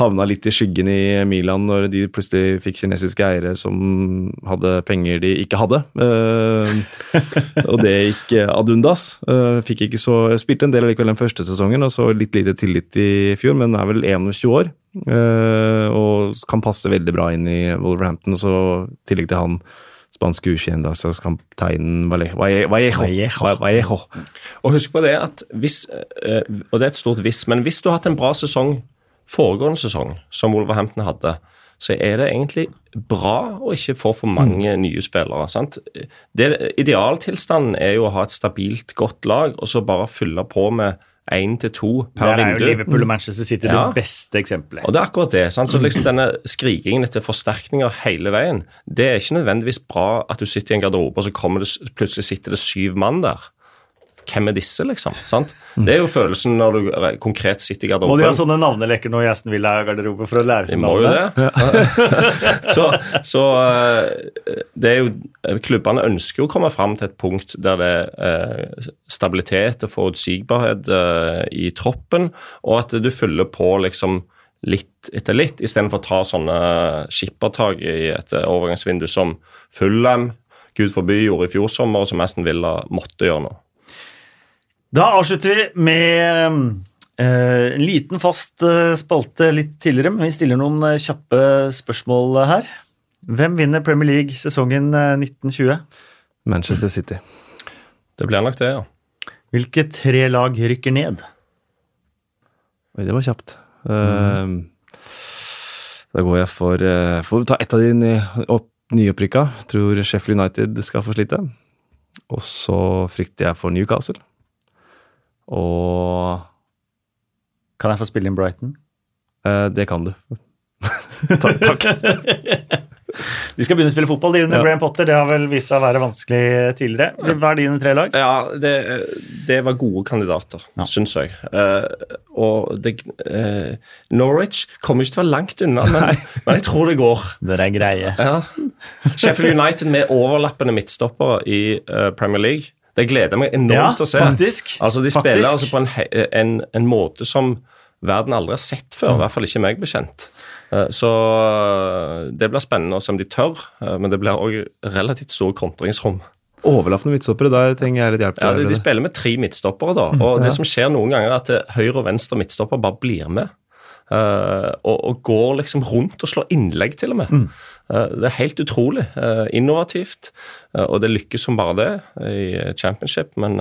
C: havna litt i skyggen i Milan når de plutselig fikk kinesiske eiere som hadde penger de ikke hadde. og det gikk ad undas. Fikk ikke så, Spilte en del likevel den første sesongen, og så litt lite tillit i fjor, men er vel 21 år. Uh, og kan passe veldig bra inn i Wolverhampton. Og så i tillegg til han spanske U21-landslagskapteinen Vallejo. Vallejo.
B: Og husk på det at hvis, uh, og det er et stort hvis, men hvis du har hatt en bra sesong foregående sesong, som Wolverhampton hadde, så er det egentlig bra å ikke få for mange mm. nye spillere. sant? Det, idealtilstanden er jo å ha et stabilt, godt lag, og så bare fylle på med én til to per vindu. Der er
A: jo Liverpool og Manchester City ja. det beste eksempelet.
B: Og det er akkurat det. Sant? Så liksom denne skrikingen etter forsterkninger hele veien, det er ikke nødvendigvis bra at du sitter i en garderobe, og så det, plutselig sitter det syv mann der hvem er disse, liksom? Sant? Det er jo følelsen når du konkret sitter i garderoben.
A: Må de ha sånne navneleker når gjesten vil ha garderobe for å lære seg
B: navnet? De må jo det. så, så, eh, det er jo Klubbene ønsker jo å komme fram til et punkt der det er eh, stabilitet og forutsigbarhet eh, i troppen, og at du fyller på liksom litt etter litt, istedenfor å ta sånne skippertak i et overgangsvindu som Fullem, Gud forby, gjorde i fjor sommer, og som Aston Villa måtte gjøre nå.
A: Da avslutter vi med uh, en liten fast uh, spalte litt tidligere, men vi stiller noen uh, kjappe spørsmål her. Hvem vinner Premier League sesongen 1920?
C: Manchester City.
B: Det blir nok det, ja.
A: Hvilke tre lag rykker ned?
C: Oi, det var kjapt. Mm. Da går jeg for Får vi ta ett av de nyopprykka. Tror Sheffield United skal få slite. Og så frykter jeg for Newcastle. Og
A: Kan jeg få spille inn Brighton?
C: Eh, det kan du.
A: takk. takk. De skal begynne å spille fotball de under ja. Graham Potter. Det har vel vist seg å være vanskelig tidligere. Hva er dine tre lag?
B: Ja, Det, det var gode kandidater, ja. syns jeg. Uh, og det, uh, Norwich kommer ikke til å være langt unna, men, men jeg tror det går.
A: Det er greie.
B: Ja. Sheffield United med overlappende midtstoppere i uh, Premier League det gleder meg enormt ja, å se.
A: Faktisk.
B: Altså, De spiller altså på en, en, en, måte som verden aldri har sett før. Mm. I hvert fall ikke meg bekjent. Eh, så eh, det blir spennende å se om de tør, eh, men det blir òg relativt store kontringsrom.
C: Overlappende midtstoppere, der trenger jeg litt hjelp.
B: Ja, de, de spiller med tre midtstoppere, da. Mm, og ja. det som skjer noen ganger, er at høyre og venstre midtstopper bare blir med. Uh, og, og, går liksom rundt og slår innlegg, til og med. Mm. Uh, det er helt utrolig. Uh, innovativt. og det lykkes som bare det i championship, men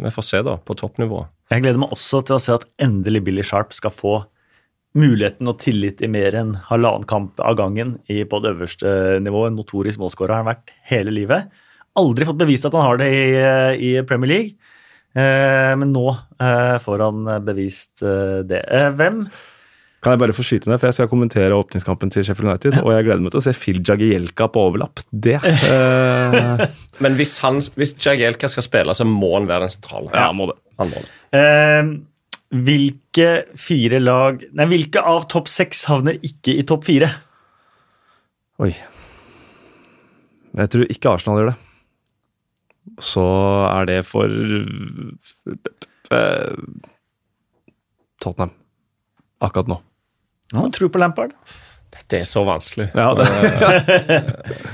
B: vi får se da, på toppnivå.
A: Jeg gleder meg også til å se at endelig Billy Sharp skal få muligheten og tillit i mer enn halvannen kamp av gangen i, på det øverste nivået. En notorisk målskårer har han vært hele livet. Aldri fått bevist at han har det i, i Premier League, men nå får han bevist det. hvem
C: kan jeg bare få skyte ned, for jeg skal kommentere åpningskampen til Sheffield United, og jeg gleder meg til å se Phil Jagielka på overlapp. Det uh...
B: Men hvis, han, hvis Jagielka skal spille, så må han være den sentrale.
C: Ja, må det.
B: Han må det.
A: Uh, hvilke fire lag Nei, hvilke av topp seks havner ikke i topp fire?
C: Oi. Jeg tror ikke Arsenal gjør det. Så er det for uh, Tottenham. Akkurat nå.
A: Nå tror på Lampard.
B: Dette er så vanskelig.
C: Ja, det-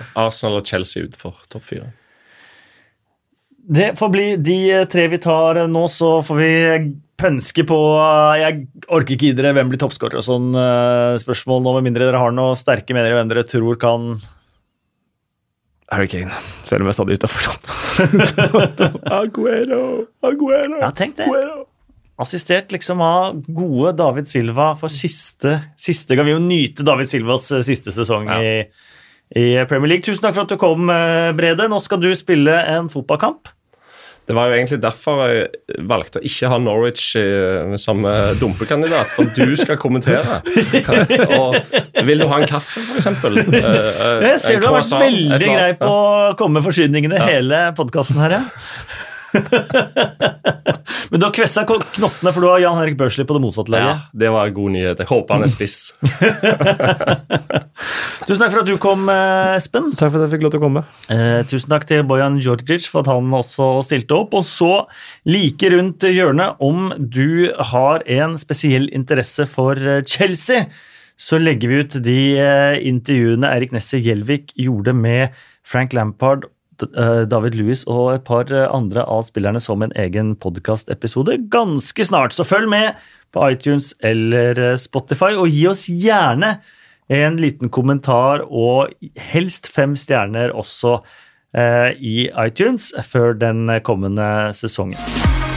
B: Arsenal og Chelsea utenfor topp fire.
A: Det får bli de tre vi tar nå, så får vi pønske på Jeg orker ikke gi dere hvem blir toppskårer og sånn eh, spørsmål nå, med mindre dere har noen sterke meninger hvem dere tror kan
C: Harry Kane. Selv om jeg stadig utafor. Aguero, Aguero,
A: Ja, tenk det. Assistert liksom av gode David Silva for siste, siste gang. Vi må nyte David Silvas eh, siste sesong i, i Premier League. Tusen takk for at du kom, eh, Brede. Nå skal du spille en fotballkamp.
B: Det var jo egentlig derfor jeg valgte å ikke ha Norwich eh, som dumpekandidat, for du skal kommentere. Og vil du ha en kaffe, f.eks.?
A: Jeg ser du har vært veldig grei på å komme med forsyningene hele podkasten her, ja. Men du har kvessa knottene, for du har Jan Henrik Børsli på det motsatte
B: Ja, det var en god nyhet. Jeg håper han er spiss.
A: Tusen takk for at du kom, eh, Espen.
C: Takk for at jeg fikk lov til å komme.
A: Eh, tusen takk til Bojan Djordjic for at han også stilte opp. Og så, like rundt hjørnet, om du har en spesiell interesse for eh, Chelsea, så legger vi ut de eh, intervjuene Erik Nesse Gjelvik gjorde med Frank Lampard, David Lewis og et par eh, andre av spillerne som en egen podkastepisode ganske snart. Så følg med på iTunes eller eh, Spotify, og gi oss gjerne en liten kommentar og helst fem stjerner også eh, i iTunes før den kommende sesongen.